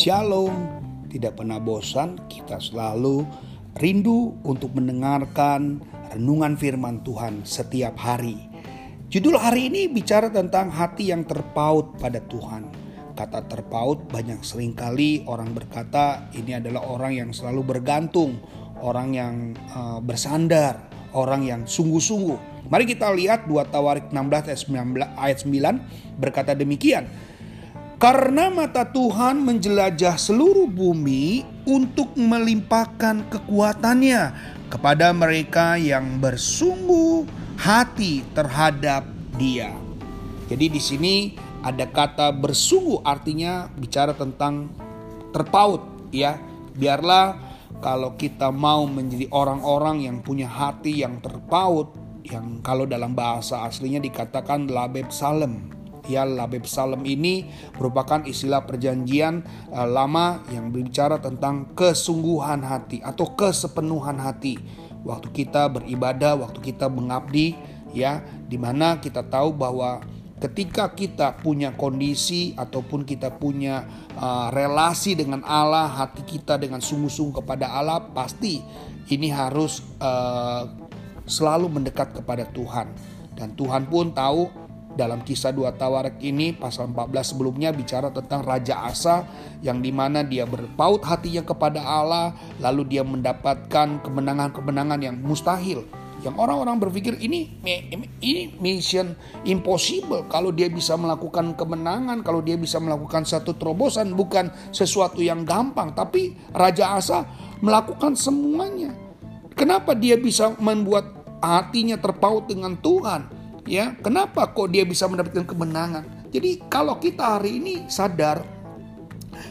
Shalom, tidak pernah bosan, kita selalu rindu untuk mendengarkan renungan firman Tuhan setiap hari. Judul hari ini bicara tentang hati yang terpaut pada Tuhan. Kata terpaut banyak sering kali orang berkata ini adalah orang yang selalu bergantung, orang yang uh, bersandar, orang yang sungguh-sungguh. Mari kita lihat 2 Tawarik 16 ayat 9 berkata demikian. Karena mata Tuhan menjelajah seluruh bumi untuk melimpahkan kekuatannya kepada mereka yang bersungguh hati terhadap Dia. Jadi di sini ada kata bersungguh artinya bicara tentang terpaut ya. Biarlah kalau kita mau menjadi orang-orang yang punya hati yang terpaut yang kalau dalam bahasa aslinya dikatakan labeb salem ya Labib Salem ini merupakan istilah perjanjian uh, lama yang berbicara tentang kesungguhan hati atau kesepenuhan hati. Waktu kita beribadah, waktu kita mengabdi ya, di mana kita tahu bahwa ketika kita punya kondisi ataupun kita punya uh, relasi dengan Allah, hati kita dengan sungguh-sungguh kepada Allah, pasti ini harus uh, selalu mendekat kepada Tuhan. Dan Tuhan pun tahu dalam kisah dua Tawarik ini pasal 14 sebelumnya bicara tentang Raja Asa yang di mana dia berpaut hatinya kepada Allah lalu dia mendapatkan kemenangan-kemenangan yang mustahil. Yang orang-orang berpikir ini ini mission impossible. Kalau dia bisa melakukan kemenangan kalau dia bisa melakukan satu terobosan bukan sesuatu yang gampang. Tapi Raja Asa melakukan semuanya. Kenapa dia bisa membuat hatinya terpaut dengan Tuhan Ya, kenapa kok dia bisa mendapatkan kemenangan? Jadi kalau kita hari ini sadar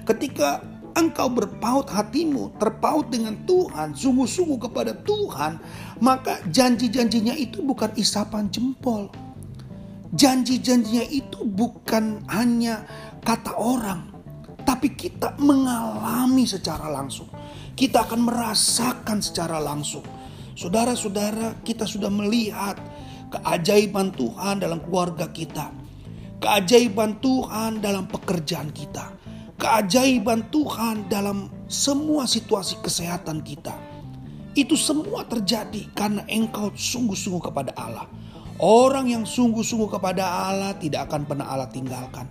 ketika engkau berpaut hatimu, terpaut dengan Tuhan, sungguh-sungguh kepada Tuhan, maka janji-janjinya itu bukan isapan jempol. Janji-janjinya itu bukan hanya kata orang, tapi kita mengalami secara langsung. Kita akan merasakan secara langsung. Saudara-saudara, kita sudah melihat keajaiban Tuhan dalam keluarga kita, keajaiban Tuhan dalam pekerjaan kita, keajaiban Tuhan dalam semua situasi kesehatan kita. Itu semua terjadi karena engkau sungguh-sungguh kepada Allah. Orang yang sungguh-sungguh kepada Allah tidak akan pernah Allah tinggalkan.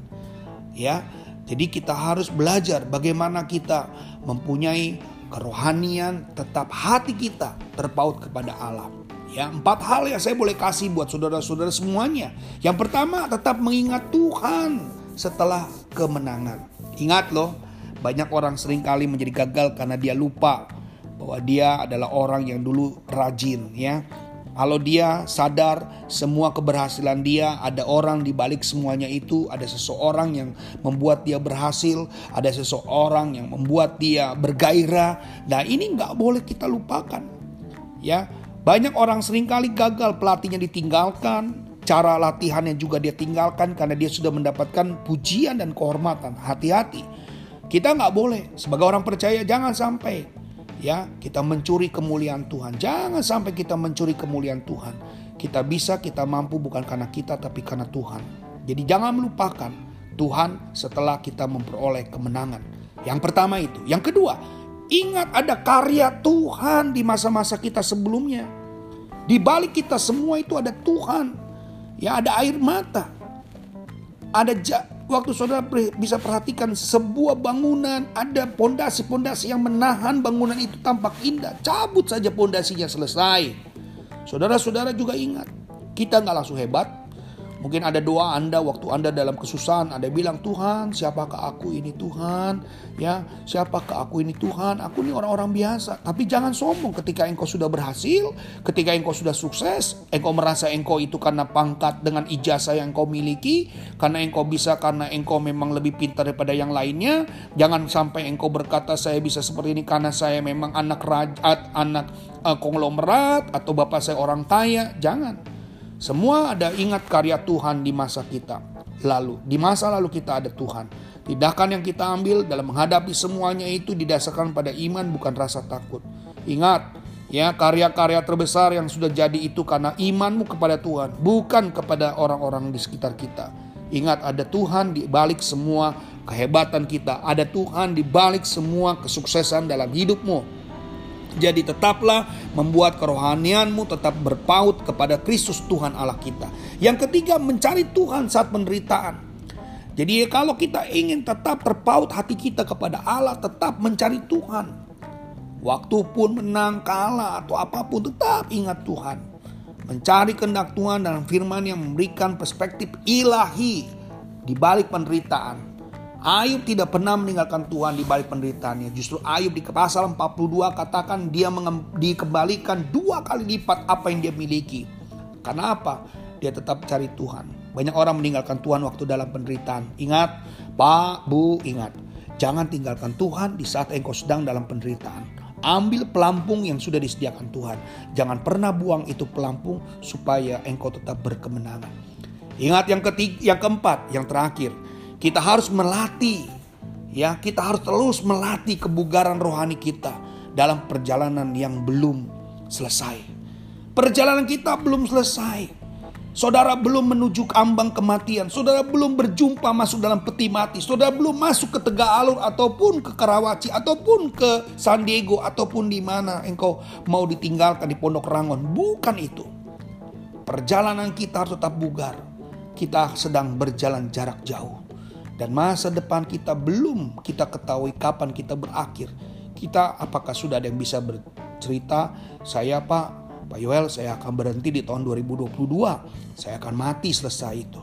Ya, jadi kita harus belajar bagaimana kita mempunyai kerohanian tetap hati kita terpaut kepada Allah. Ya, empat hal yang saya boleh kasih buat saudara-saudara semuanya. Yang pertama, tetap mengingat Tuhan setelah kemenangan. Ingat loh, banyak orang sering kali menjadi gagal karena dia lupa bahwa dia adalah orang yang dulu rajin ya. Kalau dia sadar semua keberhasilan dia, ada orang di balik semuanya itu, ada seseorang yang membuat dia berhasil, ada seseorang yang membuat dia bergairah. Nah ini nggak boleh kita lupakan. Ya, banyak orang sering kali gagal pelatihnya ditinggalkan, cara latihannya juga dia tinggalkan karena dia sudah mendapatkan pujian dan kehormatan. Hati-hati. Kita nggak boleh sebagai orang percaya jangan sampai ya kita mencuri kemuliaan Tuhan. Jangan sampai kita mencuri kemuliaan Tuhan. Kita bisa, kita mampu bukan karena kita tapi karena Tuhan. Jadi jangan melupakan Tuhan setelah kita memperoleh kemenangan. Yang pertama itu. Yang kedua, ingat ada karya Tuhan di masa-masa kita sebelumnya. Di balik kita semua itu ada Tuhan. Ya ada air mata. Ada ja, waktu saudara bisa perhatikan sebuah bangunan ada pondasi-pondasi yang menahan bangunan itu tampak indah. Cabut saja pondasinya selesai. Saudara-saudara juga ingat, kita nggak langsung hebat, Mungkin ada doa Anda waktu Anda dalam kesusahan, Anda bilang, "Tuhan, siapakah aku ini Tuhan?" Ya, siapakah aku ini Tuhan? Aku ini orang-orang biasa. Tapi jangan sombong ketika engkau sudah berhasil, ketika engkau sudah sukses, engkau merasa engkau itu karena pangkat dengan ijazah yang engkau miliki, karena engkau bisa karena engkau memang lebih pintar daripada yang lainnya. Jangan sampai engkau berkata saya bisa seperti ini karena saya memang anak rajat, anak uh, konglomerat atau bapak saya orang kaya. Jangan. Semua ada ingat karya Tuhan di masa kita. Lalu, di masa lalu kita ada Tuhan. Tindakan yang kita ambil dalam menghadapi semuanya itu didasarkan pada iman bukan rasa takut. Ingat, ya karya-karya terbesar yang sudah jadi itu karena imanmu kepada Tuhan, bukan kepada orang-orang di sekitar kita. Ingat ada Tuhan di balik semua kehebatan kita. Ada Tuhan di balik semua kesuksesan dalam hidupmu. Jadi tetaplah membuat kerohanianmu tetap berpaut kepada Kristus Tuhan Allah kita. Yang ketiga mencari Tuhan saat penderitaan. Jadi kalau kita ingin tetap terpaut hati kita kepada Allah tetap mencari Tuhan. Waktu pun menang kalah atau apa pun tetap ingat Tuhan. Mencari kehendak Tuhan dalam firman yang memberikan perspektif ilahi di balik penderitaan. Ayub tidak pernah meninggalkan Tuhan di balik penderitaannya. Justru Ayub di pasal 42 katakan dia dikembalikan dua kali lipat apa yang dia miliki. Karena apa? Dia tetap cari Tuhan. Banyak orang meninggalkan Tuhan waktu dalam penderitaan. Ingat, Pak, Bu, ingat. Jangan tinggalkan Tuhan di saat engkau sedang dalam penderitaan. Ambil pelampung yang sudah disediakan Tuhan. Jangan pernah buang itu pelampung supaya engkau tetap berkemenangan. Ingat yang ketiga, yang keempat, yang terakhir kita harus melatih ya, kita harus terus melatih kebugaran rohani kita dalam perjalanan yang belum selesai. Perjalanan kita belum selesai. Saudara belum menuju ke ambang kematian. Saudara belum berjumpa masuk dalam peti mati. Saudara belum masuk ke Tegak Alur ataupun ke Karawaci ataupun ke San Diego ataupun di mana engkau mau ditinggalkan di Pondok Rangon. Bukan itu. Perjalanan kita harus tetap bugar. Kita sedang berjalan jarak jauh dan masa depan kita belum kita ketahui kapan kita berakhir. Kita apakah sudah ada yang bisa bercerita, saya Pak, Pak Yoel saya akan berhenti di tahun 2022. Saya akan mati selesai itu.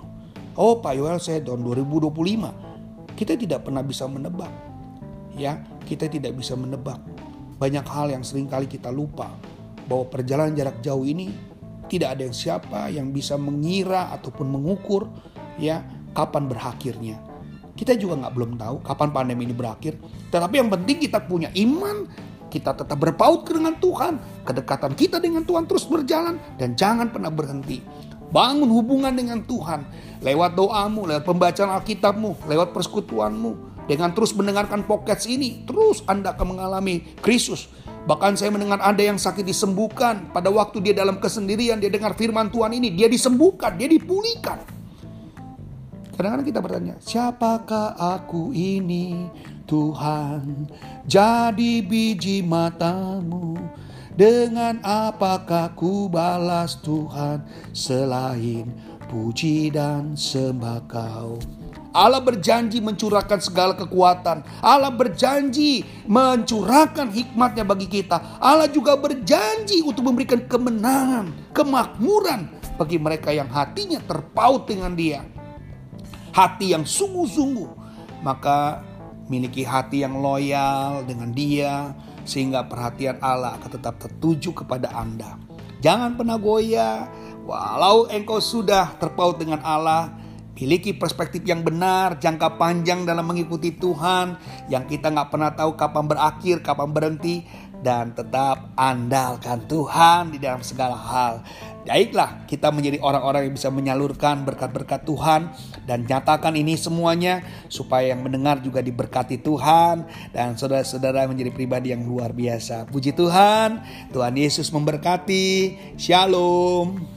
Oh Pak Yoel saya tahun 2025. Kita tidak pernah bisa menebak. Ya, kita tidak bisa menebak. Banyak hal yang sering kali kita lupa bahwa perjalanan jarak jauh ini tidak ada yang siapa yang bisa mengira ataupun mengukur ya kapan berakhirnya. Kita juga nggak belum tahu kapan pandemi ini berakhir. Tetapi yang penting kita punya iman, kita tetap berpaut dengan Tuhan. Kedekatan kita dengan Tuhan terus berjalan dan jangan pernah berhenti. Bangun hubungan dengan Tuhan lewat doamu, lewat pembacaan Alkitabmu, lewat persekutuanmu. Dengan terus mendengarkan podcast ini, terus Anda akan mengalami Kristus. Bahkan saya mendengar ada yang sakit disembuhkan. Pada waktu dia dalam kesendirian, dia dengar firman Tuhan ini. Dia disembuhkan, dia dipulihkan. Kadang-kadang kita bertanya, siapakah aku ini Tuhan? Jadi biji matamu. Dengan apakah ku balas Tuhan selain puji dan sembah kau. Allah berjanji mencurahkan segala kekuatan. Allah berjanji mencurahkan hikmatnya bagi kita. Allah juga berjanji untuk memberikan kemenangan, kemakmuran bagi mereka yang hatinya terpaut dengan dia hati yang sungguh-sungguh, maka miliki hati yang loyal dengan Dia, sehingga perhatian Allah akan tetap tertuju kepada Anda. Jangan pernah goyah, walau engkau sudah terpaut dengan Allah, miliki perspektif yang benar, jangka panjang dalam mengikuti Tuhan, yang kita nggak pernah tahu kapan berakhir, kapan berhenti, dan tetap andalkan Tuhan di dalam segala hal. Baiklah, kita menjadi orang-orang yang bisa menyalurkan berkat-berkat Tuhan dan nyatakan ini semuanya supaya yang mendengar juga diberkati Tuhan dan saudara-saudara menjadi pribadi yang luar biasa. Puji Tuhan, Tuhan Yesus memberkati. Shalom.